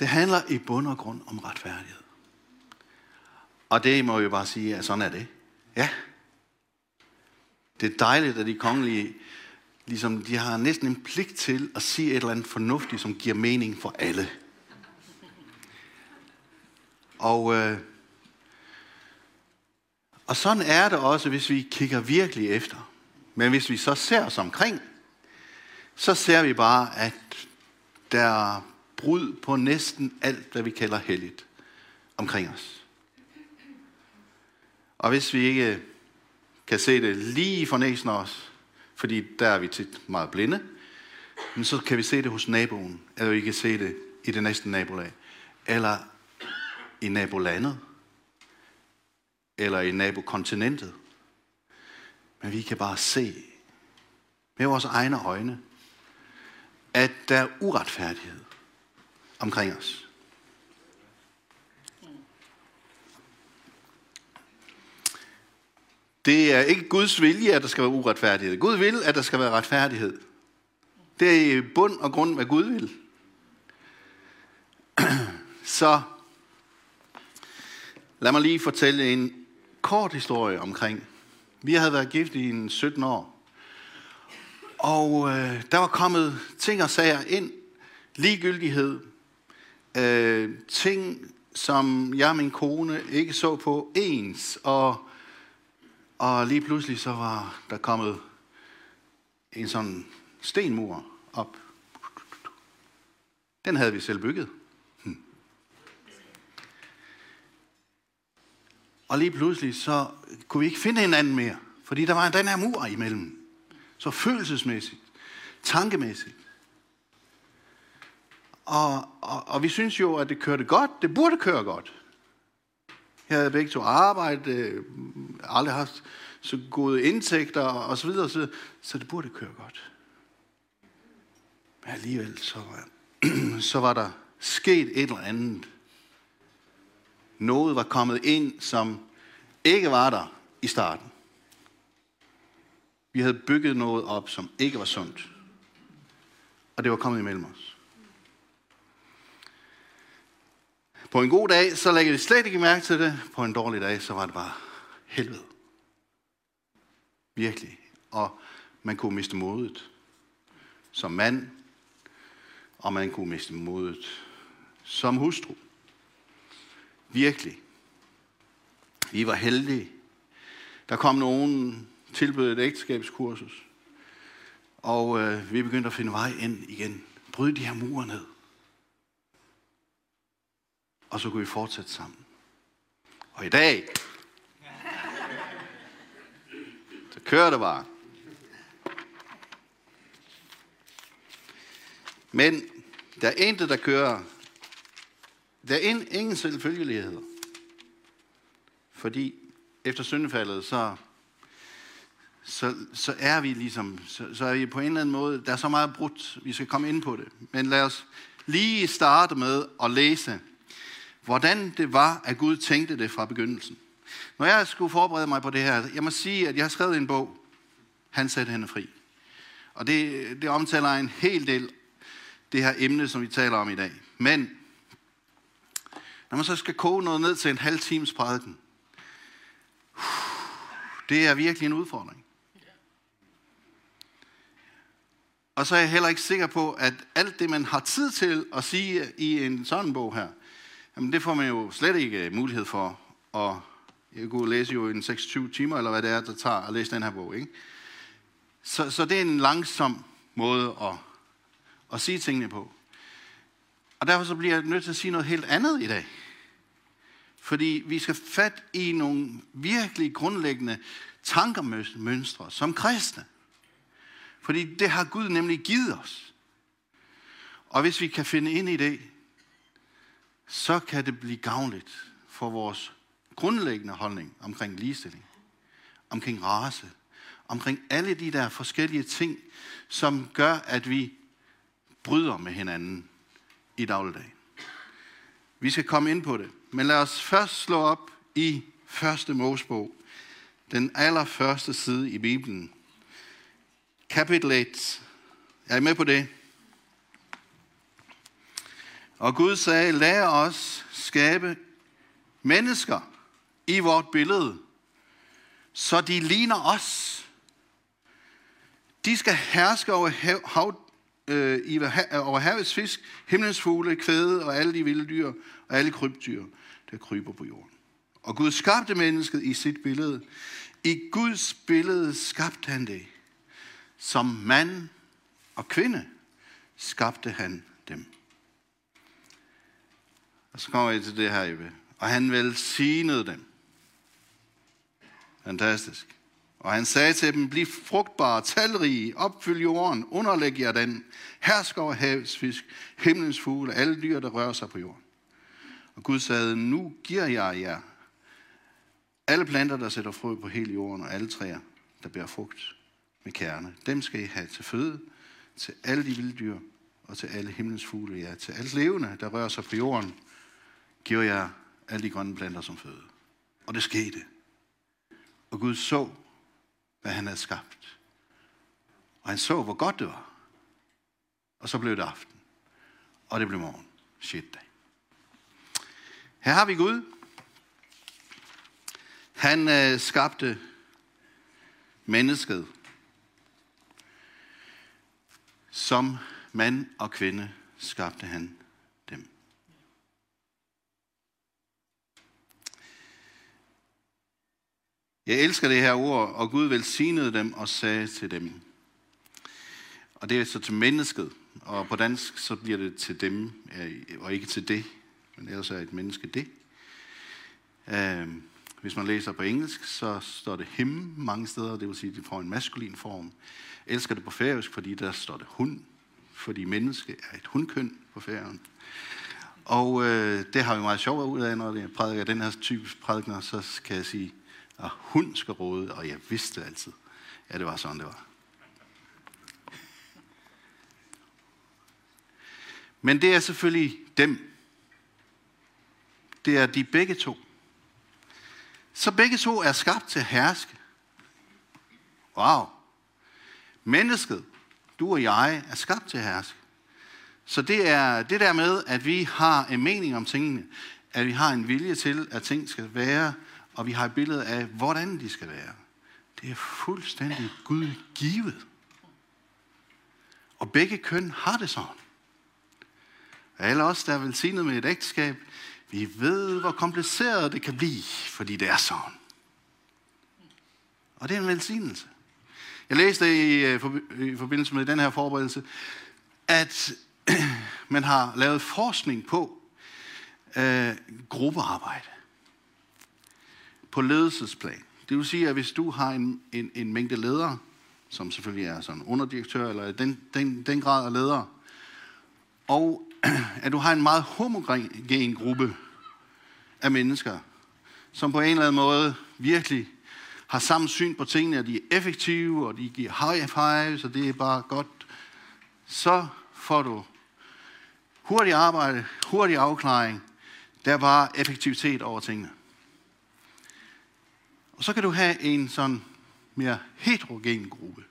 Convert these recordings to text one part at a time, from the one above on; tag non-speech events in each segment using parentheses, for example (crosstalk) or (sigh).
Det handler i bund og grund om retfærdighed. Og det må jeg bare sige, at sådan er det. Ja. Det er dejligt, at de kongelige, ligesom, de har næsten en pligt til at sige et eller andet fornuftigt, som giver mening for alle. Og, øh, og sådan er det også, hvis vi kigger virkelig efter. Men hvis vi så ser os omkring, så ser vi bare, at der brud på næsten alt, hvad vi kalder helligt omkring os. Og hvis vi ikke øh, kan se det lige for næsen af os, fordi der er vi tit meget blinde, men så kan vi se det hos naboen, eller vi kan se det i det næste nabolag, eller i nabolandet, eller i nabokontinentet. Men vi kan bare se med vores egne øjne, at der er uretfærdighed omkring os. Det er ikke Guds vilje, at der skal være uretfærdighed. Gud vil, at der skal være retfærdighed. Det er i bund og grund, hvad Gud vil. (clears throat) Så lad mig lige fortælle en kort historie omkring. Vi havde været gift i en 17 år. Og øh, der var kommet ting og sager ind. Ligegyldighed. Øh, ting, som jeg og min kone ikke så på ens. Og og lige pludselig så var der kommet en sådan stenmur op. Den havde vi selv bygget. Hm. Og lige pludselig så kunne vi ikke finde hinanden mere, fordi der var den her mur imellem. Så følelsesmæssigt, tankemæssigt. Og, og, og vi synes jo, at det kørte godt. Det burde køre godt. Jeg havde begge to arbejde, øh, aldrig haft så gode indtægter og så videre, så, så det burde køre godt. Men alligevel så var, (clears throat) så var der sket et eller andet. Noget var kommet ind, som ikke var der i starten. Vi havde bygget noget op, som ikke var sundt. Og det var kommet imellem os. På en god dag, så lægger vi slet ikke mærke til det. På en dårlig dag, så var det bare helvede. Virkelig. Og man kunne miste modet som mand, og man kunne miste modet som hustru. Virkelig. Vi var heldige. Der kom nogen tilbød et ægteskabskursus, og øh, vi begyndte at finde vej ind igen. Bryde de her mure ned. Og så kunne vi fortsætte sammen. Og i dag, så kører det bare. Men der er intet, der kører. Der er ingen selvfølgeligheder. Fordi efter syndefaldet, så, så, så er vi ligesom, så, så er vi på en eller anden måde, der er så meget brudt, vi skal komme ind på det. Men lad os lige starte med at læse hvordan det var, at Gud tænkte det fra begyndelsen. Når jeg skulle forberede mig på det her, jeg må sige, at jeg har skrevet en bog, Han satte hende fri. Og det, det omtaler en hel del det her emne, som vi taler om i dag. Men når man så skal koge noget ned til en halv times prædiken, uh, det er virkelig en udfordring. Og så er jeg heller ikke sikker på, at alt det, man har tid til at sige i en sådan bog her, Jamen det får man jo slet ikke øh, mulighed for. Og jeg kunne læse jo en 26 timer, eller hvad det er, der tager at læse den her bog. Ikke? Så, så det er en langsom måde at, at sige tingene på. Og derfor så bliver jeg nødt til at sige noget helt andet i dag. Fordi vi skal fat i nogle virkelig grundlæggende tankemønstre som kristne. Fordi det har Gud nemlig givet os. Og hvis vi kan finde ind i det, så kan det blive gavnligt for vores grundlæggende holdning omkring ligestilling, omkring race, omkring alle de der forskellige ting, som gør, at vi bryder med hinanden i dagligdagen. Vi skal komme ind på det, men lad os først slå op i første Mosebog, den allerførste side i Bibelen. Kapitel 1. Er I med på det? Og Gud sagde, lad os skabe mennesker i vort billede, så de ligner os. De skal herske over, hav, hav, øh, i, øh, over havets fisk, himlens fugle, kvæde og alle de vilde dyr og alle krybdyr, der kryber på jorden. Og Gud skabte mennesket i sit billede. I Guds billede skabte han det. Som mand og kvinde skabte han dem. Og så kommer I til det her, Jeppe. Og han velsignede dem. Fantastisk. Og han sagde til dem, bliv frugtbare, talrige, opfyld jorden, underlæg jer den, hersk over havets fisk, himlens fugle, alle dyr, der rører sig på jorden. Og Gud sagde, nu giver jeg jer alle planter, der sætter frø på hele jorden, og alle træer, der bærer frugt med kerne. Dem skal I have til føde, til alle de vilde dyr, og til alle himlens fugle, ja, til alt levende, der rører sig på jorden, giver jeg alle de grønne planter som føde. Og det skete. Og Gud så, hvad han havde skabt. Og han så, hvor godt det var. Og så blev det aften. Og det blev morgen. Shit dag. Her har vi Gud. Han øh, skabte mennesket som mand og kvinde skabte han dem. Jeg elsker det her ord, og Gud velsignede dem og sagde til dem. Og det er så til mennesket, og på dansk så bliver det til dem, og ikke til det, men ellers er et menneske det. Øhm, hvis man læser på engelsk, så står det him mange steder, det vil sige, at det får en maskulin form. Jeg elsker det på færøsk, fordi der står det hund, fordi menneske er et hundkøn på færøen. Og øh, det har vi meget sjovt ud af, når jeg prædiker den her type prædikner, så kan jeg sige, og hun skal råde, og jeg vidste altid, at det var sådan, det var. Men det er selvfølgelig dem. Det er de begge to. Så begge to er skabt til at herske. Wow. Mennesket, du og jeg, er skabt til at herske. Så det er det der med, at vi har en mening om tingene, at vi har en vilje til, at ting skal være, og vi har et billede af, hvordan de skal være. Det er fuldstændig Gud givet. Og begge køn har det sådan. Alle os, der er velsignet med et ægteskab, vi ved, hvor kompliceret det kan blive, fordi det er sådan. Og det er en velsignelse. Jeg læste i, øh, i forbindelse med den her forberedelse, at (clears throat) man har lavet forskning på øh, gruppearbejde på ledelsesplan. Det vil sige, at hvis du har en, en, en mængde ledere, som selvfølgelig er sådan underdirektør, eller den, den, den grad af ledere, og (clears throat) at du har en meget homogen gruppe af mennesker, som på en eller anden måde virkelig har samme syn på tingene, og de er effektive, og de giver high fives, og det er bare godt, så får du hurtig arbejde, hurtig afklaring. Der er bare effektivitet over tingene. Og så kan du have en sådan mere heterogen gruppe,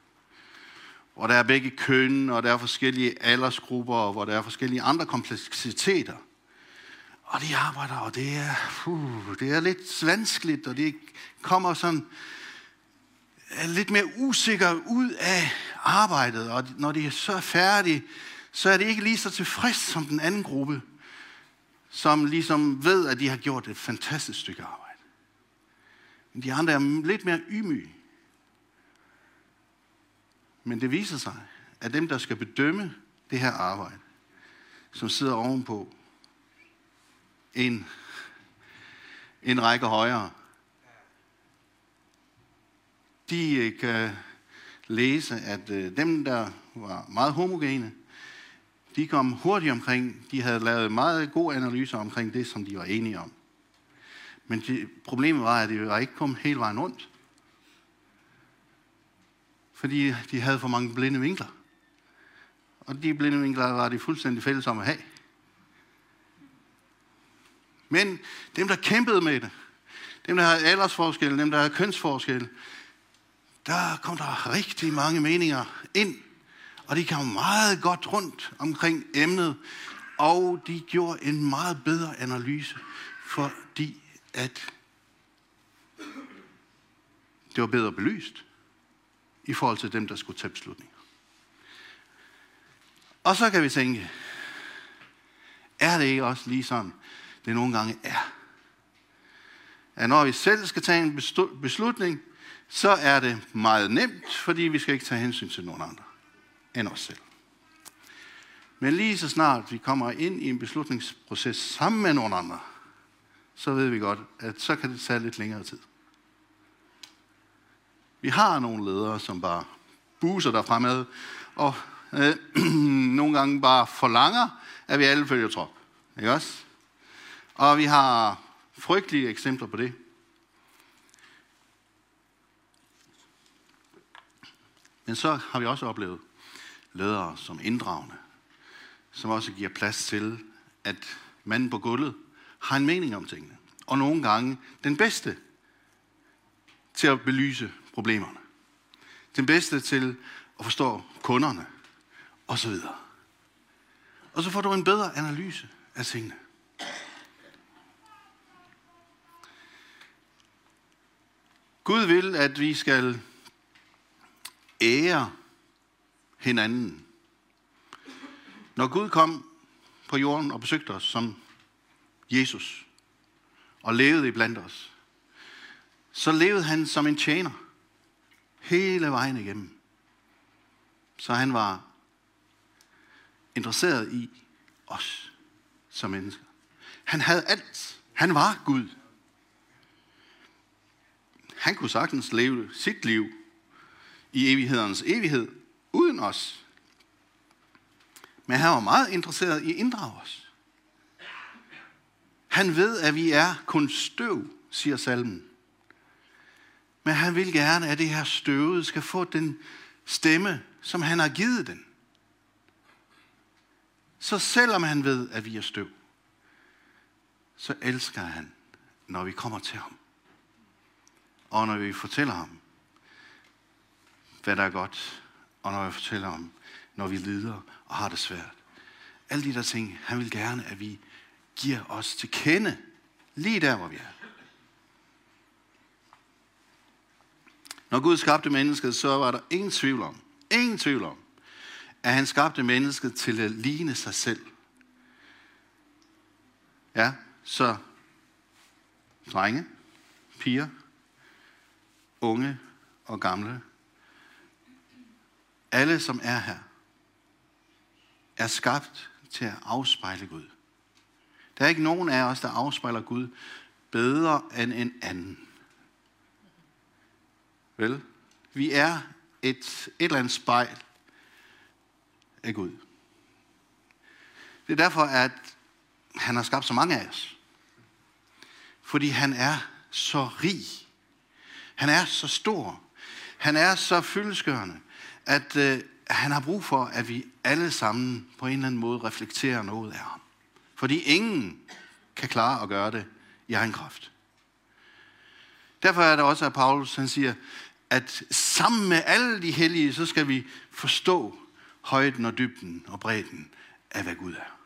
hvor der er begge køn, og der er forskellige aldersgrupper, og hvor der er forskellige andre kompleksiteter. Og de arbejder, og det er, uh, det er lidt vanskeligt, og det kommer sådan er lidt mere usikker ud af arbejdet, og når de så er færdige, så er det ikke lige så tilfreds som den anden gruppe, som ligesom ved, at de har gjort et fantastisk stykke arbejde. Men de andre er lidt mere ydmyge. Men det viser sig, at dem, der skal bedømme det her arbejde, som sidder ovenpå en, en række højere, de øh, kan læse, at øh, dem, der var meget homogene, de kom hurtigt omkring, de havde lavet meget gode analyser omkring det, som de var enige om. Men det, problemet var, at det var ikke kommet hele vejen rundt. Fordi de havde for mange blinde vinkler. Og de blinde vinkler var de fuldstændig fælles om at have. Men dem, der kæmpede med det, dem, der havde aldersforskel, dem, der havde kønsforskel, der kom der rigtig mange meninger ind, og de kom meget godt rundt omkring emnet, Og de gjorde en meget bedre analyse, fordi at det var bedre belyst i forhold til dem, der skulle tage beslutninger. Og så kan vi tænke, er det ikke også lige sådan, det nogle gange er? At når vi selv skal tage en beslutning, så er det meget nemt, fordi vi skal ikke tage hensyn til nogen andre end os selv. Men lige så snart vi kommer ind i en beslutningsproces sammen med nogen andre, så ved vi godt, at så kan det tage lidt længere tid. Vi har nogle ledere, som bare buser der fremad, og øh, (clears throat) nogle gange bare forlanger, at vi alle følger trop. Ikke også? Og vi har frygtelige eksempler på det. Men så har vi også oplevet ledere som inddragende, som også giver plads til, at manden på gulvet har en mening om tingene. Og nogle gange den bedste til at belyse problemerne. Den bedste til at forstå kunderne, og så videre. Og så får du en bedre analyse af tingene. Gud vil, at vi skal ære hinanden. Når Gud kom på jorden og besøgte os som Jesus og levede i blandt os, så levede han som en tjener hele vejen igennem. Så han var interesseret i os som mennesker. Han havde alt. Han var Gud. Han kunne sagtens leve sit liv i evighedernes evighed uden os. Men han var meget interesseret i at inddrage os. Han ved, at vi er kun støv, siger salmen. Men han vil gerne, at det her støvet skal få den stemme, som han har givet den. Så selvom han ved, at vi er støv, så elsker han, når vi kommer til ham. Og når vi fortæller ham, hvad der er godt, og når vi fortæller ham, når vi lider og har det svært. Alle de der ting, han vil gerne, at vi giver os til kende, lige der, hvor vi er. Når Gud skabte mennesket, så var der ingen tvivl om, ingen tvivl om, at han skabte mennesket til at ligne sig selv. Ja, så drenge, piger, unge og gamle, alle som er her, er skabt til at afspejle Gud. Der er ikke nogen af os, der afspejler Gud bedre end en anden. Vel? Vi er et, et eller andet spejl af Gud. Det er derfor, at han har skabt så mange af os. Fordi han er så rig. Han er så stor. Han er så fyldeskørende, at øh, han har brug for, at vi alle sammen på en eller anden måde reflekterer noget af ham. Fordi ingen kan klare at gøre det i egen kraft. Derfor er det også, at Paulus han siger, at sammen med alle de hellige, så skal vi forstå højden og dybden og bredden af, hvad Gud er.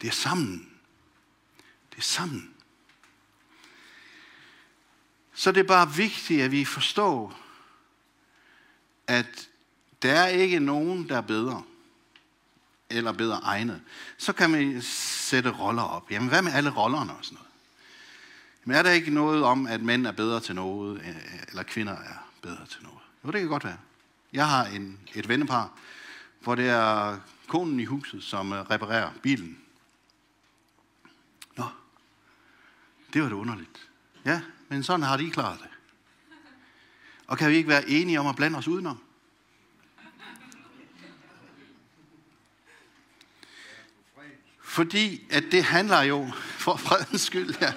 Det er sammen. Det er sammen. Så det er bare vigtigt, at vi forstår, at der er ikke nogen, der er bedre eller bedre egnet. Så kan man sætte roller op. Jamen, hvad med alle rollerne og sådan noget? Men er der ikke noget om, at mænd er bedre til noget, øh, eller kvinder er bedre til noget? Jo, det kan godt være. Jeg har en, et vennepar, hvor det er konen i huset, som øh, reparerer bilen. Nå, det var det underligt. Ja, men sådan har de klaret det. Og kan vi ikke være enige om at blande os udenom? Fordi at det handler jo, for fredens skyld, ja.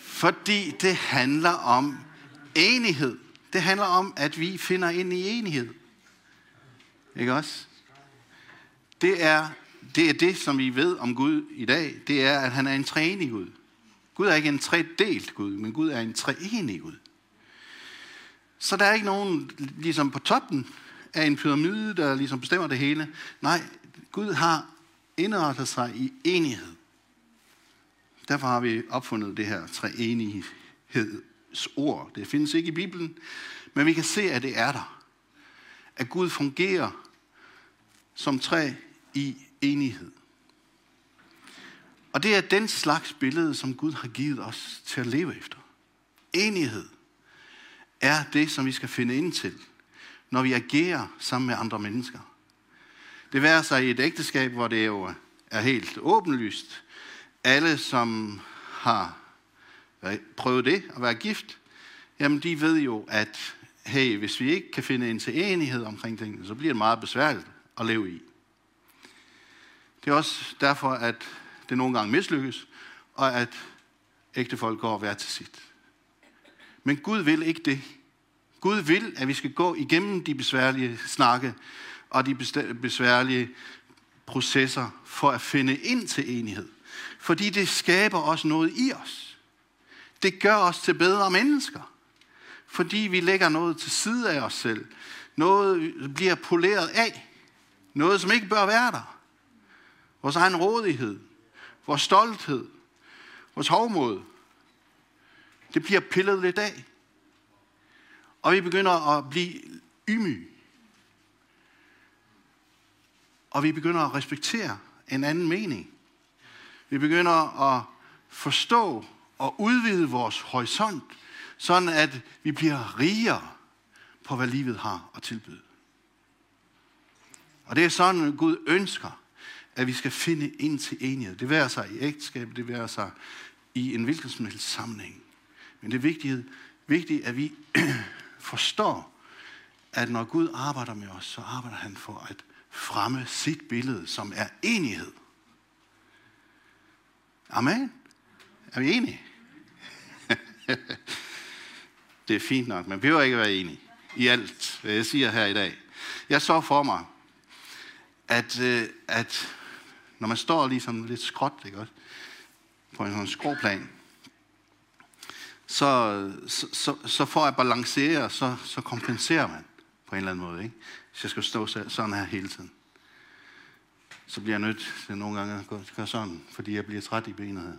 Fordi det handler om enighed. Det handler om, at vi finder ind i enighed. Ikke også? Det er, det er det, som vi ved om Gud i dag. Det er, at han er en treenig Gud. Gud er ikke en tredelt Gud, men Gud er en treenig Gud. Så der er ikke nogen, ligesom på toppen er en pyramide, der ligesom bestemmer det hele. Nej, Gud har indrettet sig i enighed. Derfor har vi opfundet det her treenigheds Det findes ikke i Bibelen, men vi kan se, at det er der. At Gud fungerer som tre i enighed. Og det er den slags billede, som Gud har givet os til at leve efter. Enighed er det, som vi skal finde ind til, når vi agerer sammen med andre mennesker. Det værer sig i et ægteskab, hvor det jo er helt åbenlyst. Alle, som har prøvet det at være gift, jamen de ved jo, at hey, hvis vi ikke kan finde en til enighed omkring tingene, så bliver det meget besværligt at leve i. Det er også derfor, at det nogle gange mislykkes, og at ægtefolk går hver til sit. Men Gud vil ikke det. Gud vil, at vi skal gå igennem de besværlige snakke og de besværlige processer for at finde ind til enighed. Fordi det skaber også noget i os. Det gør os til bedre mennesker. Fordi vi lægger noget til side af os selv. Noget bliver poleret af. Noget, som ikke bør være der. Vores egen rådighed. Vores stolthed. Vores hovmod. Det bliver pillet lidt af. Og vi begynder at blive ymyge. Og vi begynder at respektere en anden mening. Vi begynder at forstå og udvide vores horisont, sådan at vi bliver rigere på, hvad livet har at tilbyde. Og det er sådan, Gud ønsker, at vi skal finde ind til enighed. Det værer sig i ægteskab, det værer sig i en hvilken som helst sammenhæng. Men det er vigtigt, vigtigt at vi (clears throat) forstår, at når Gud arbejder med os, så arbejder han for at fremme sit billede, som er enighed. Amen. Er vi enige? (laughs) det er fint nok, men vi behøver ikke være enige i alt, hvad jeg siger her i dag. Jeg så for mig, at, øh, at når man står ligesom lidt skråt, ikke også? På en sådan skråplan, så, så, så, så for at balancere, så, så kompenserer man på en eller anden måde. Ikke? Hvis jeg skal stå sådan her hele tiden, så bliver jeg nødt til nogle gange at gøre sådan, fordi jeg bliver træt i benet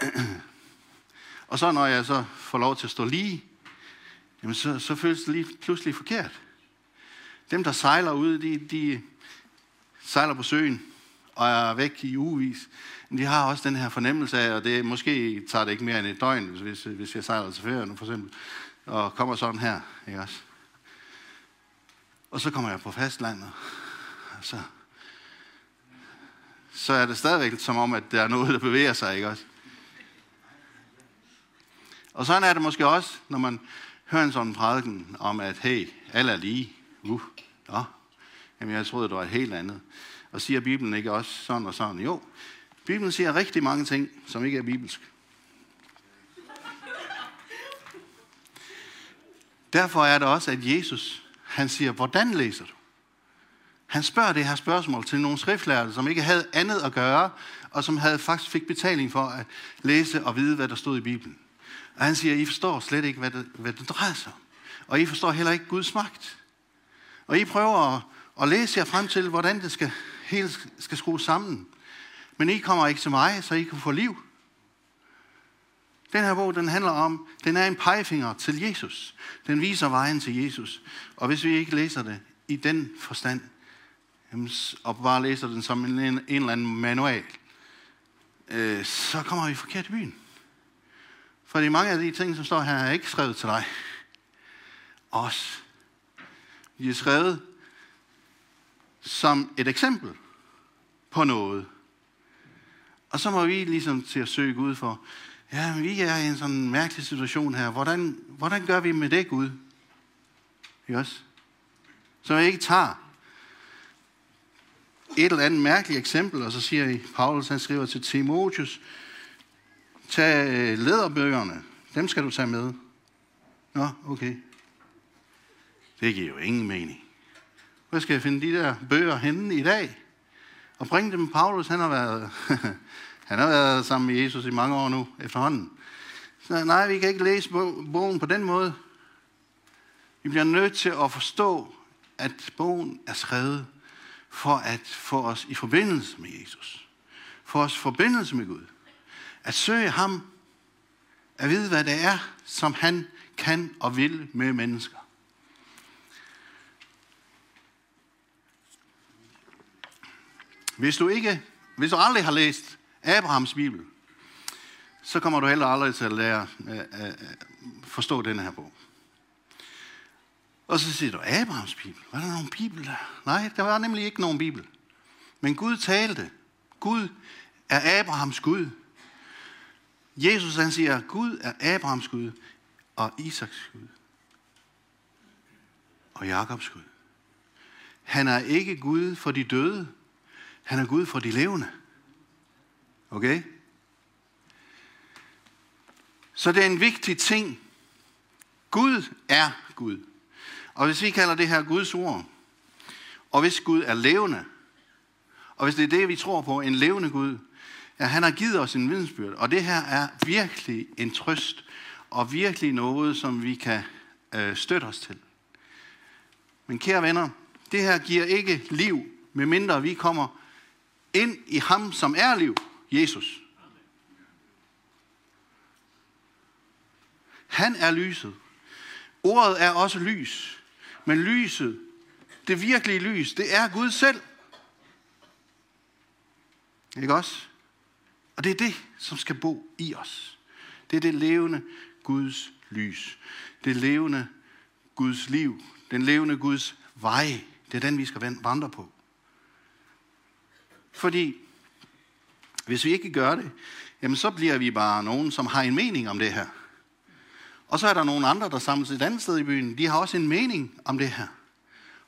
her. (clears throat) Og så når jeg så får lov til at stå lige, jamen så, så føles det lige pludselig forkert. Dem, der sejler ud, de, de sejler på søen og er væk i ugevis, de har også den her fornemmelse af, og det måske tager det ikke mere end et døgn, hvis, hvis jeg sejler til ferie nu for eksempel, og kommer sådan her, ikke også? Og så kommer jeg på fastlandet, og så, så er det stadigvæk som om, at der er noget, der bevæger sig, ikke også? Og sådan er det måske også, når man hører en sådan prædiken om, at hey, alle er lige. Uh, ja. Jamen, jeg troede, det var et helt andet. Og siger Bibelen ikke også sådan og sådan? Jo, Bibelen siger rigtig mange ting, som ikke er bibelsk. Derfor er det også, at Jesus, han siger, hvordan læser du? Han spørger det her spørgsmål til nogle skriftlærere, som ikke havde andet at gøre, og som havde faktisk fik betaling for at læse og vide, hvad der stod i Bibelen. Og han siger, I forstår slet ikke, hvad det, hvad det drejer sig om. Og I forstår heller ikke Guds magt. Og I prøver at, at læse jer frem til, hvordan det skal, hele skal skrues sammen. Men I kommer ikke til mig, så I kan få liv. Den her bog, den handler om, den er en pegefinger til Jesus. Den viser vejen til Jesus. Og hvis vi ikke læser det i den forstand, og bare læser den som en, en eller anden manual, øh, så kommer vi forkert i byen. Fordi mange af de ting, som står her, er ikke skrevet til dig. Os. De er skrevet som et eksempel på noget. Og så må vi ligesom til at søge Gud for, ja, vi er i en sådan mærkelig situation her. Hvordan, hvordan gør vi med det, Gud? Ikke også? Så jeg ikke tager et eller andet mærkeligt eksempel, og så siger I, Paulus han skriver til Timotheus, tag øh, lederbøgerne, dem skal du tage med. Nå, okay. Det giver jo ingen mening. Hvor skal jeg finde de der bøger henne i dag? Og bringe dem. Paulus, han har været, (laughs) han har været sammen med Jesus i mange år nu efterhånden. Så nej, vi kan ikke læse bogen på den måde. Vi bliver nødt til at forstå, at bogen er skrevet for at få os i forbindelse med Jesus. For os i forbindelse med Gud. At søge ham. At vide, hvad det er, som han kan og vil med mennesker. Hvis du ikke, hvis du aldrig har læst Abrahams Bibel, så kommer du heller aldrig til at lære at forstå denne her bog. Og så siger du, Abrahams Bibel, var der nogen Bibel der? Nej, der var nemlig ikke nogen Bibel. Men Gud talte. Gud er Abrahams Gud. Jesus han siger, Gud er Abrahams Gud og Isaks Gud. Og Jakobs Gud. Han er ikke Gud for de døde. Han er Gud for de levende. Okay? Så det er en vigtig ting. Gud er Gud. Og hvis vi kalder det her Guds ord, og hvis Gud er levende, og hvis det er det, vi tror på, en levende Gud, ja, han har givet os en vidensbyrd. Og det her er virkelig en trøst, og virkelig noget, som vi kan øh, støtte os til. Men kære venner, det her giver ikke liv, medmindre vi kommer ind i ham, som er liv, Jesus. Han er lyset. Ordet er også lys. Men lyset, det virkelige lys, det er Gud selv. Ikke også? Og det er det, som skal bo i os. Det er det levende Guds lys. Det levende Guds liv. Den levende Guds vej. Det er den, vi skal vandre på. Fordi hvis vi ikke gør det, jamen så bliver vi bare nogen, som har en mening om det her. Og så er der nogle andre, der samles et andet sted i byen. De har også en mening om det her.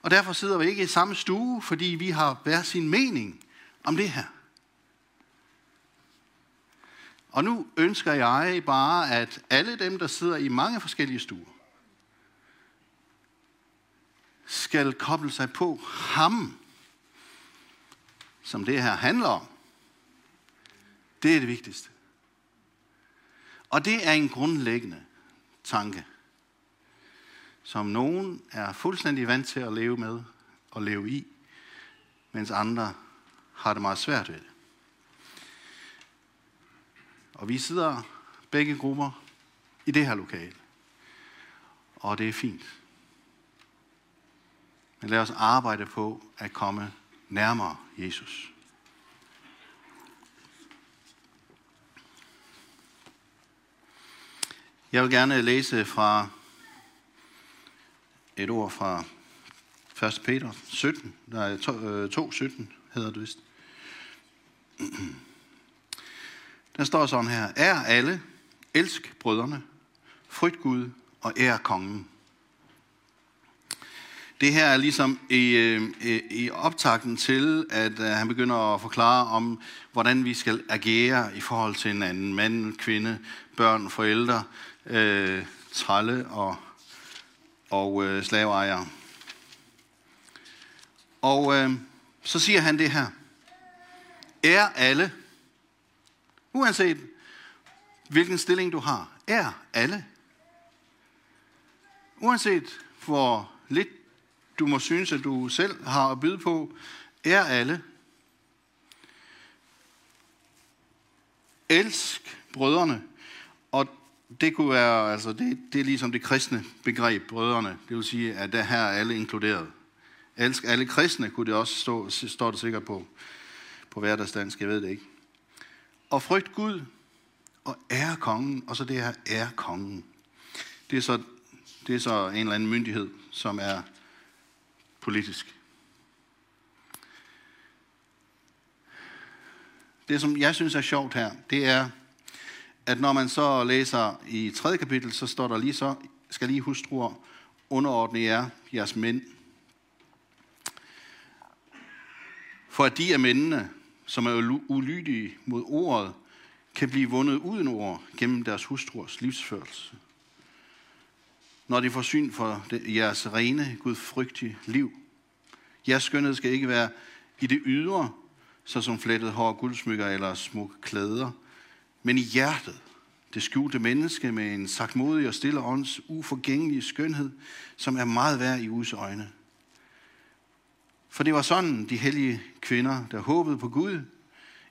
Og derfor sidder vi ikke i samme stue, fordi vi har hver sin mening om det her. Og nu ønsker jeg bare, at alle dem, der sidder i mange forskellige stuer, skal koble sig på ham, som det her handler om. Det er det vigtigste. Og det er en grundlæggende tanke, som nogen er fuldstændig vant til at leve med og leve i, mens andre har det meget svært ved det. Og vi sidder begge grupper i det her lokale. Og det er fint. Men lad os arbejde på at komme nærmere Jesus. Jeg vil gerne læse fra et ord fra 1. Peter 17, nej, 2, 17 øh, hedder det vist. Der står sådan her, er alle, elsk brødrene, frygt Gud og ær kongen. Det her er ligesom i, øh, i, i optakten til, at øh, han begynder at forklare om, hvordan vi skal agere i forhold til hinanden. Mand, kvinde, børn, forældre, øh, tralle og, og øh, slaveejere. Og øh, så siger han det her. Er alle, uanset hvilken stilling du har, er alle. Uanset hvor lidt du må synes, at du selv har at byde på, er alle. Elsk brødrene. Og det kunne være, altså det, det er ligesom det kristne begreb, brødrene. Det vil sige, at der her er alle inkluderet. Elsk alle kristne, kunne det også stå, står det sikkert på, på hverdagsdansk, jeg ved det ikke. Og frygt Gud, og ære kongen, og så det her ære kongen. Det er så, det er så en eller anden myndighed, som er politisk. Det, som jeg synes er sjovt her, det er, at når man så læser i 3. kapitel, så står der lige så, skal lige hustruer underordne jer, jeres mænd. For at de af mændene, som er ulydige mod ordet, kan blive vundet uden ord gennem deres hustruers livsførelse. Når de får syn for jeres rene, gudfrygtige liv. Jeres skønhed skal ikke være i det ydre, såsom flettet hår, guldsmykker eller smukke klæder, men i hjertet, det skjulte menneske med en sagtmodig og stille ånds uforgængelige skønhed, som er meget værd i Guds øjne. For det var sådan, de hellige kvinder, der håbede på Gud,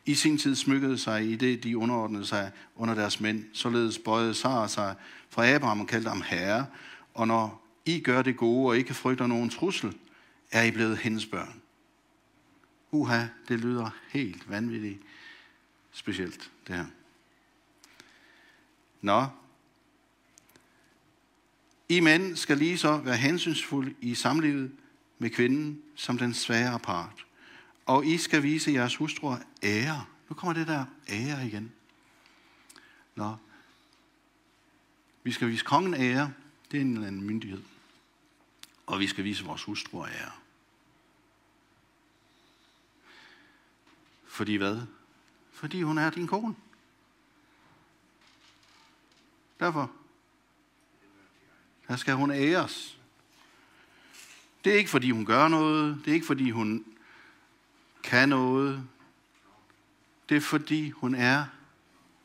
i sin tid smykkede sig i det, de underordnede sig under deres mænd. Således bøjede Sara sig fra Abraham og kaldte ham herre. Og når I gør det gode og ikke frygter nogen trussel, er I blevet hendes børn. Uha, det lyder helt vanvittigt specielt, det her. Nå, I mænd skal lige så være hensynsfulde i samlivet med kvinden som den svære part. Og I skal vise jeres hustruer ære. Nu kommer det der ære igen. Nå. Vi skal vise kongen ære. Det er en eller anden myndighed. Og vi skal vise vores hustruer ære. Fordi hvad? Fordi hun er din kone. Derfor. Der skal hun æres. Det er ikke fordi hun gør noget. Det er ikke fordi hun kan noget. Det er fordi hun er.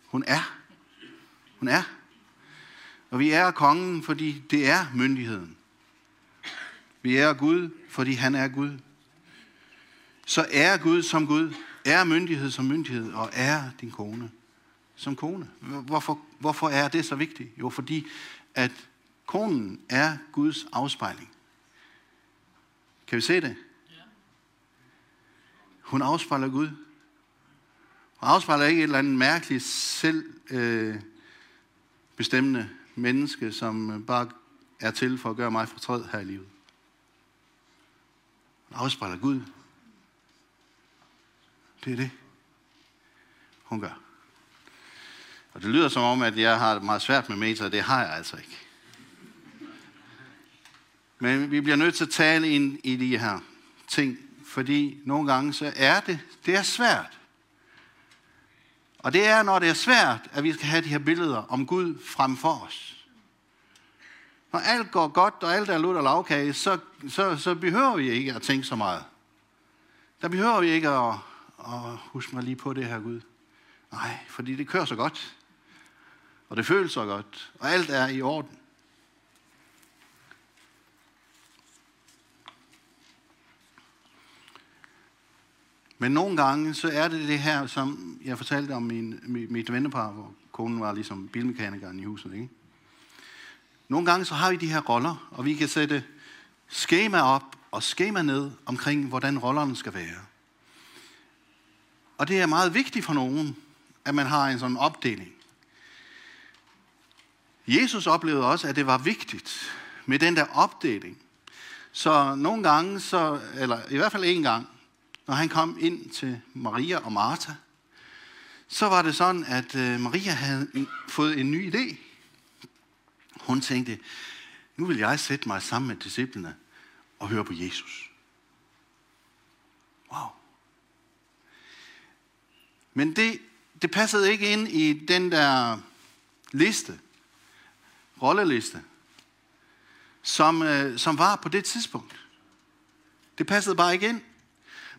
Hun er. Hun er. Og vi er kongen, fordi det er myndigheden. Vi er Gud, fordi han er Gud. Så er Gud som Gud, er myndighed som myndighed, og er din kone som kone. Hvorfor, hvorfor er det så vigtigt? Jo, fordi at konen er Guds afspejling. Kan vi se det? Hun afspejler Gud. Hun afspejler ikke et eller andet mærkeligt selv øh, menneske, som bare er til for at gøre mig fortræd her i livet. Hun afspejler Gud. Det er det, hun gør. Og det lyder som om, at jeg har det meget svært med meter, det har jeg altså ikke. Men vi bliver nødt til at tale ind i de her ting, fordi nogle gange så er det, det er svært. Og det er, når det er svært, at vi skal have de her billeder om Gud frem for os. Når alt går godt, og alt er lutter og lavkage, så, så, så behøver vi ikke at tænke så meget. Der behøver vi ikke at, at huske mig lige på det her Gud. Nej, fordi det kører så godt. Og det føles så godt. Og alt er i orden. Men nogle gange, så er det det her, som jeg fortalte om min, mit vennepar, hvor konen var ligesom bilmekanikeren i huset. Ikke? Nogle gange, så har vi de her roller, og vi kan sætte skema op og skema ned omkring, hvordan rollerne skal være. Og det er meget vigtigt for nogen, at man har en sådan opdeling. Jesus oplevede også, at det var vigtigt med den der opdeling. Så nogle gange, så, eller i hvert fald en gang, når han kom ind til Maria og Martha, så var det sådan, at øh, Maria havde fået en ny idé. Hun tænkte, nu vil jeg sætte mig sammen med disciplene og høre på Jesus. Wow. Men det, det passede ikke ind i den der liste, rolleliste, som, øh, som var på det tidspunkt. Det passede bare ikke ind.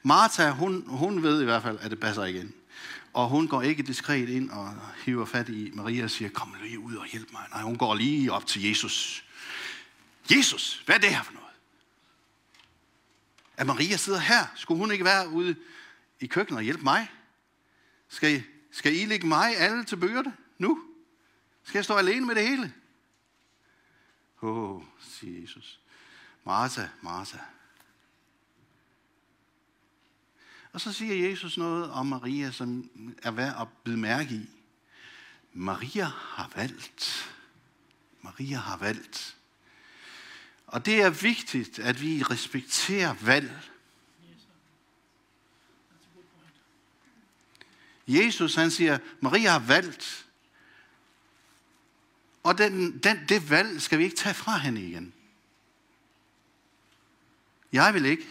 Martha, hun, hun ved i hvert fald, at det passer igen. Og hun går ikke diskret ind og hiver fat i Maria og siger, kom lige ud og hjælp mig. Nej, hun går lige op til Jesus. Jesus, hvad er det her for noget? At Maria sidder her, skulle hun ikke være ude i køkkenet og hjælpe mig? Skal I, skal I lægge mig alle til byrde nu? Skal jeg stå alene med det hele? Åh, oh, siger Jesus. Martha, Martha, Og så siger Jesus noget om Maria, som er værd at bide mærke i. Maria har valgt. Maria har valgt. Og det er vigtigt, at vi respekterer valg. Jesus han siger, Maria har valgt. Og den, den, det valg skal vi ikke tage fra hende igen. Jeg vil ikke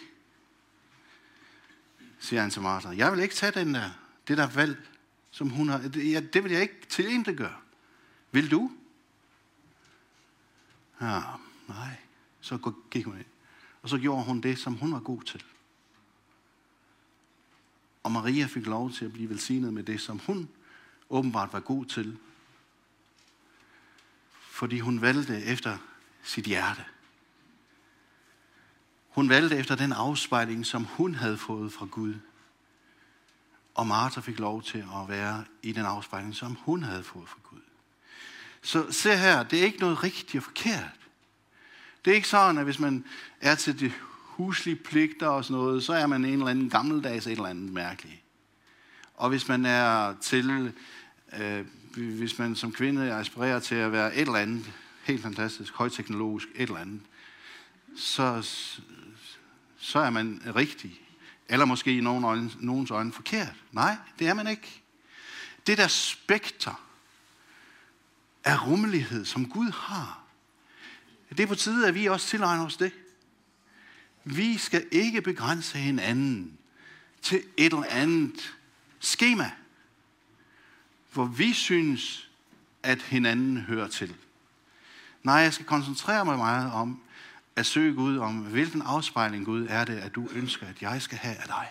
siger han til Martha. Jeg vil ikke tage den der, det der valg, som hun har. Det, det vil jeg ikke til en, gøre. Vil du? Ja, nej. Så gik hun ind. Og så gjorde hun det, som hun var god til. Og Maria fik lov til at blive velsignet med det, som hun åbenbart var god til fordi hun valgte efter sit hjerte. Hun valgte efter den afspejling, som hun havde fået fra Gud. Og Martha fik lov til at være i den afspejling, som hun havde fået fra Gud. Så se her, det er ikke noget rigtigt og forkert. Det er ikke sådan, at hvis man er til de huslige pligter og sådan noget, så er man en eller anden gammeldags et eller andet mærkeligt. Og hvis man er til, øh, hvis man som kvinde aspirerer til at være et eller andet, helt fantastisk, højteknologisk, et eller andet, så, så er man rigtig. Eller måske i nogen øjne, nogens øjne forkert. Nej, det er man ikke. Det der spekter af rummelighed, som Gud har, det er på tide, at vi også tilegner os det. Vi skal ikke begrænse hinanden til et eller andet skema, hvor vi synes, at hinanden hører til. Nej, jeg skal koncentrere mig meget om at søge Gud om, hvilken afspejling Gud er det, at du ønsker, at jeg skal have af dig.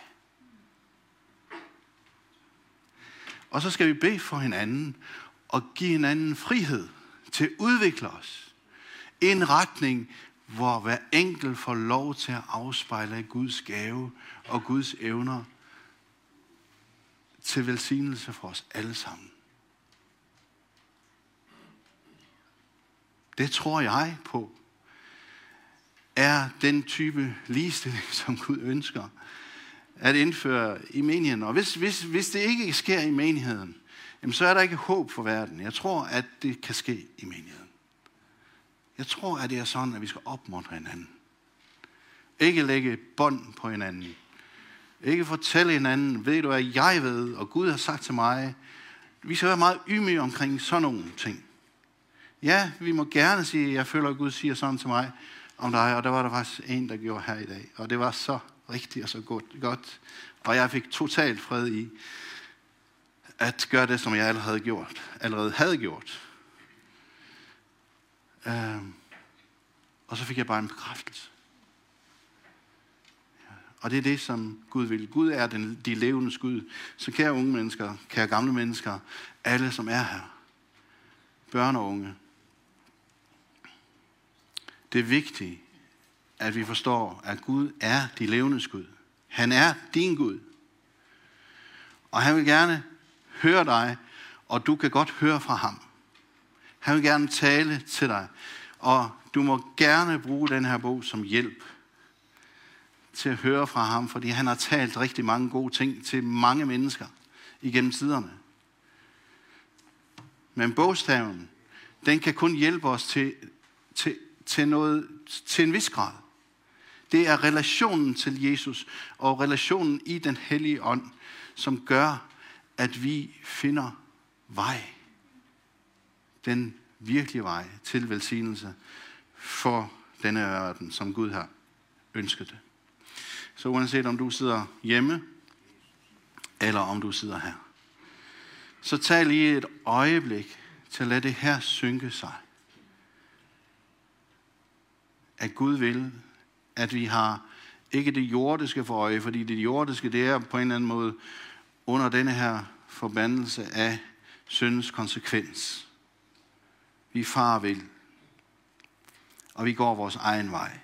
Og så skal vi bede for hinanden og give hinanden frihed til at udvikle os i en retning, hvor hver enkelt får lov til at afspejle Guds gave og Guds evner til velsignelse for os alle sammen. Det tror jeg på, er den type ligestilling, (laughs) som Gud ønsker at indføre i menigheden. Og hvis, hvis, hvis det ikke sker i menigheden, jamen så er der ikke håb for verden. Jeg tror, at det kan ske i menigheden. Jeg tror, at det er sådan, at vi skal opmuntre hinanden. Ikke lægge bånd på hinanden. Ikke fortælle hinanden, ved du at jeg ved, og Gud har sagt til mig. Vi skal være meget ymige omkring sådan nogle ting. Ja, vi må gerne sige, jeg føler, at Gud siger sådan til mig om dig, og der var der faktisk en, der gjorde her i dag. Og det var så rigtigt og så godt. godt. Og jeg fik totalt fred i at gøre det, som jeg allerede havde gjort. Allerede havde gjort. Øhm, og så fik jeg bare en bekræftelse. Og det er det, som Gud vil. Gud er den, de levende Gud. Så kære unge mennesker, kære gamle mennesker, alle som er her, børn og unge, det er vigtigt, at vi forstår, at Gud er de levende Gud. Han er din Gud. Og han vil gerne høre dig, og du kan godt høre fra ham. Han vil gerne tale til dig. Og du må gerne bruge den her bog som hjælp til at høre fra ham, fordi han har talt rigtig mange gode ting til mange mennesker igennem tiderne. Men bogstaven, den kan kun hjælpe os til, til, til, noget, til en vis grad. Det er relationen til Jesus og relationen i den hellige ånd, som gør, at vi finder vej den virkelige vej til velsignelse for denne verden, som Gud har ønsket det. Så uanset om du sidder hjemme, eller om du sidder her, så tag lige et øjeblik til at lade det her synke sig. At Gud vil, at vi har ikke det jordiske for øje, fordi det jordiske, det er på en eller anden måde under denne her forbandelse af syndens konsekvens. Vi far vil. Og vi går vores egen vej.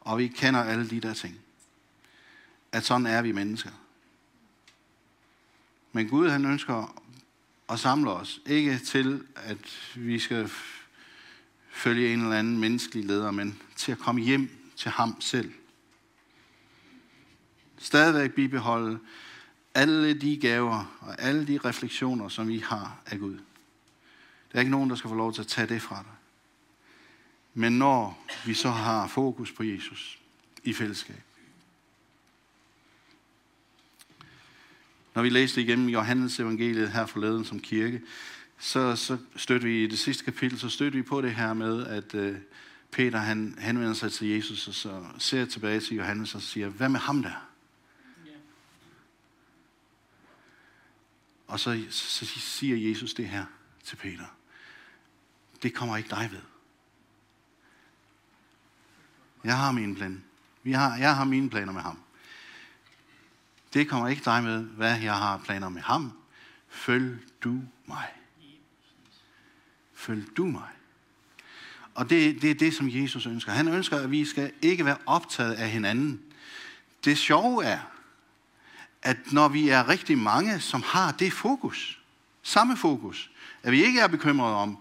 Og vi kender alle de der ting. At sådan er vi mennesker. Men Gud han ønsker at samle os. Ikke til, at vi skal følge en eller anden menneskelig leder, men til at komme hjem til ham selv. Stadigvæk bibeholde alle de gaver og alle de refleksioner, som vi har af Gud. Der er ikke nogen, der skal få lov til at tage det fra dig. Men når vi så har fokus på Jesus i fællesskab. Når vi læste igennem Johannes evangeliet her forleden som kirke, så, så støtter vi i det sidste kapitel, så støtter vi på det her med, at øh, Peter han henvender sig til Jesus, og så ser tilbage til Johannes og siger, hvad med ham der? Og så, så siger Jesus det her til Peter. Det kommer ikke dig ved. Jeg har mine planer. Vi har, jeg har mine planer med ham. Det kommer ikke dig med, hvad jeg har planer med ham. Følg du mig. Følg du mig. Og det, det er det, som Jesus ønsker. Han ønsker, at vi skal ikke være optaget af hinanden. Det sjove er, at når vi er rigtig mange, som har det fokus, samme fokus, at vi ikke er bekymrede om,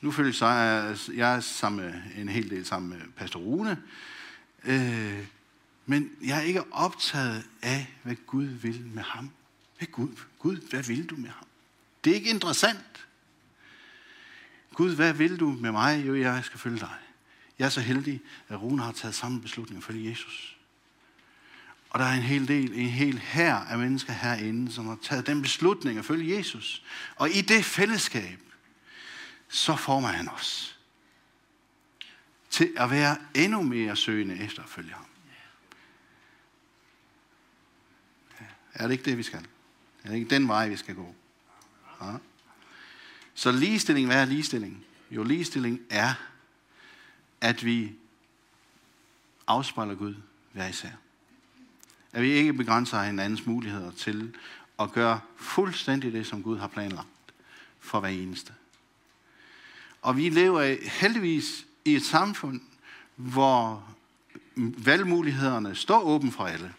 nu føler jeg, jeg er sammen med, en hel del sammen med Pastor Rune, øh, men jeg er ikke optaget af, hvad Gud vil med ham. Hvad Gud, Gud, hvad vil du med ham? Det er ikke interessant. Gud, hvad vil du med mig? Jo, jeg skal følge dig. Jeg er så heldig, at Rune har taget samme beslutning for Jesus. Og der er en hel del, en hel her af mennesker herinde, som har taget den beslutning at følge Jesus. Og i det fællesskab, så former han os til at være endnu mere søgende efter at følge ham. Er det ikke det, vi skal? Er det ikke den vej, vi skal gå? Ja. Så ligestilling, hvad er ligestilling? Jo, ligestilling er, at vi afspejler Gud hver især. At vi ikke begrænser hinandens muligheder til at gøre fuldstændig det, som Gud har planlagt for hver eneste. Og vi lever heldigvis i et samfund, hvor valgmulighederne står åben for alle.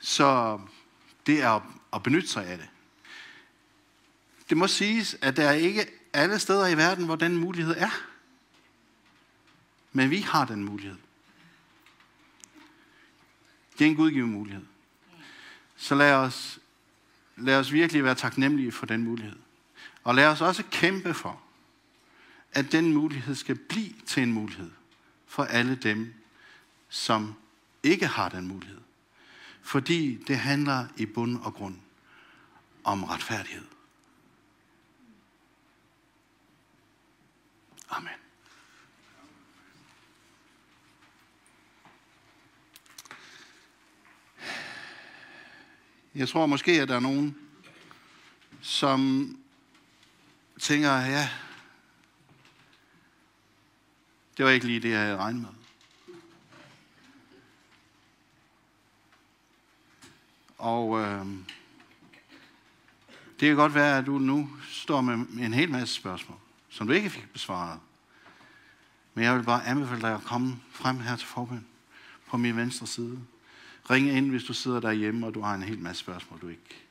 Så det er at benytte sig af det. Det må siges, at der er ikke alle steder i verden, hvor den mulighed er. Men vi har den mulighed. Det er en gudgivet mulighed. Så lad os, lad os virkelig være taknemmelige for den mulighed. Og lad os også kæmpe for, at den mulighed skal blive til en mulighed for alle dem, som ikke har den mulighed. Fordi det handler i bund og grund om retfærdighed. Amen. Jeg tror måske, at der er nogen, som tænker, ja, det var ikke lige det, jeg havde regnet med. Og øh, det kan godt være, at du nu står med en hel masse spørgsmål, som du ikke fik besvaret. Men jeg vil bare anbefale dig at komme frem her til forbøn på min venstre side. Ring ind, hvis du sidder derhjemme, og du har en hel masse spørgsmål, du ikke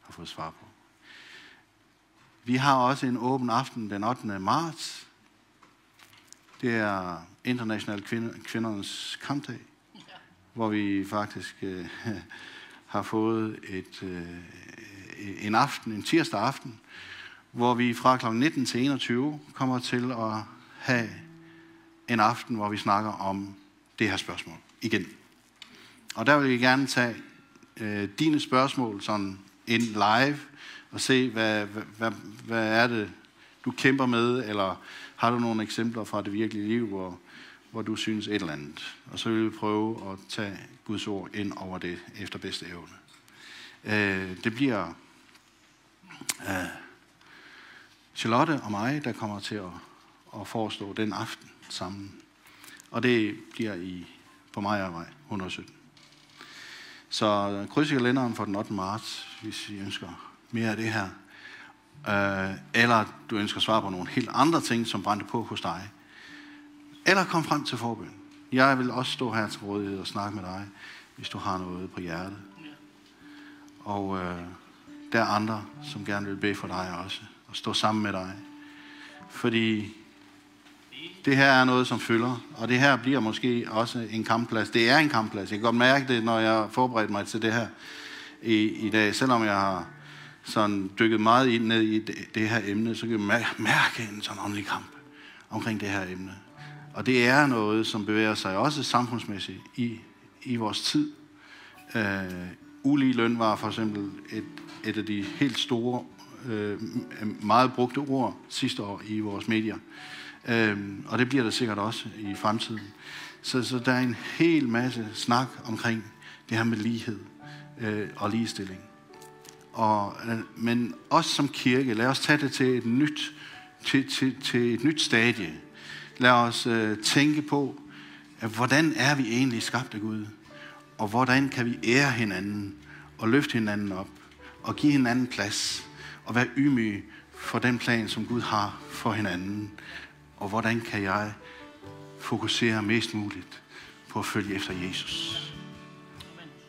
har fået svar på. Vi har også en åben aften den 8. marts. Det er International Kvindernes Kampdag, hvor vi faktisk øh, (laughs) har fået et, øh, en aften, en tirsdag aften, hvor vi fra kl. 19 til 21 kommer til at have en aften, hvor vi snakker om det her spørgsmål igen. Og der vil vi gerne tage øh, dine spørgsmål sådan ind live og se, hvad, hvad, hvad, hvad er det, du kæmper med, eller har du nogle eksempler fra det virkelige liv, hvor, hvor du synes et eller andet. Og så vil vi prøve at tage Guds ord ind over det efter bedste evne. Øh, det bliver øh, Charlotte og mig, der kommer til at, at forestå den aften sammen. Og det bliver i på mig og vej 117. Så kryds i kalenderen for den 8. marts, hvis I ønsker mere af det her. Øh, eller du ønsker svar på nogle helt andre ting, som brændte på hos dig. Eller kom frem til forbøn. Jeg vil også stå her til rådighed og snakke med dig, hvis du har noget på hjertet. Og øh, der er andre, som gerne vil bede for dig også, og stå sammen med dig. Fordi det her er noget, som fylder, og det her bliver måske også en kampplads. Det er en kampplads. Jeg kan godt mærke det, når jeg forbereder mig til det her i, i dag. Selvom jeg har sådan dykket meget ind ned i det, det her emne, så kan jeg mærke en sådan åndelig kamp omkring det her emne. Og det er noget, som bevæger sig også samfundsmæssigt i, i vores tid. Øh, ulige løn var for eksempel et, et af de helt store, øh, meget brugte ord sidste år i vores medier. Øh, og det bliver der sikkert også i fremtiden. Så, så der er en hel masse snak omkring det her med lighed øh, og ligestilling. Og, øh, men os som kirke, lad os tage det til et nyt, til, til, til et nyt stadie. Lad os øh, tænke på, at hvordan er vi egentlig skabt af Gud? Og hvordan kan vi ære hinanden og løfte hinanden op og give hinanden plads og være ydmyge for den plan, som Gud har for hinanden. Og hvordan kan jeg fokusere mest muligt på at følge efter Jesus.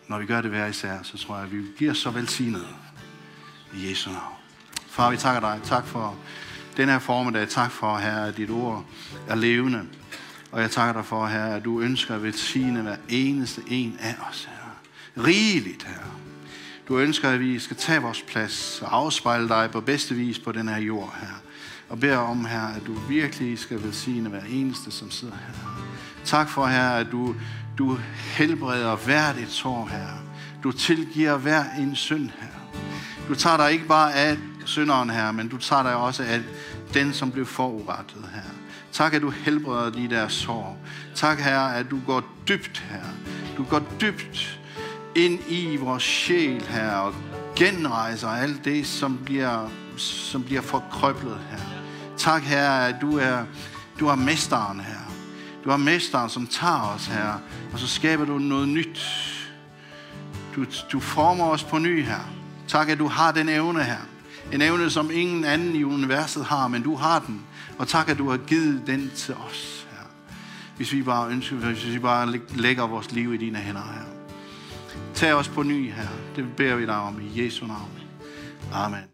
Når vi gør det hver især, så tror jeg, at vi bliver så velsignet i Jesu navn. Far, vi takker dig. Tak for den her formiddag. Tak for, Herre, at dit ord er levende. Og jeg takker dig for, Herre, at du ønsker at velsigne hver eneste en af os, Herre. Rigeligt, Herre. Du ønsker, at vi skal tage vores plads og afspejle dig på bedste vis på den her jord, her. Og beder om, her, at du virkelig skal velsigne hver eneste, som sidder her. Tak for, Herre, at du, du helbreder hvert et sår, her. Du tilgiver hver en synd, her. Du tager dig ikke bare af synderen, her, men du tager dig også af den, som blev forurettet, her. Tak, at du helbreder de der sår. Tak, Herre, at du går dybt, her. Du går dybt ind i vores sjæl, her og genrejser alt det, som bliver, som bliver forkrøblet, her. Tak, Herre, at du er, du er mesteren, her. Du er mesteren, som tager os, her, og så skaber du noget nyt. Du, du former os på ny, her. Tak, at du har den evne, her. En evne, som ingen anden i universet har, men du har den. Og tak, at du har givet den til os, her. Hvis vi bare ønsker, hvis vi bare lægger vores liv i dine hænder, her. Tag os på ny, her. Det beder vi dig om i Jesu navn. Amen.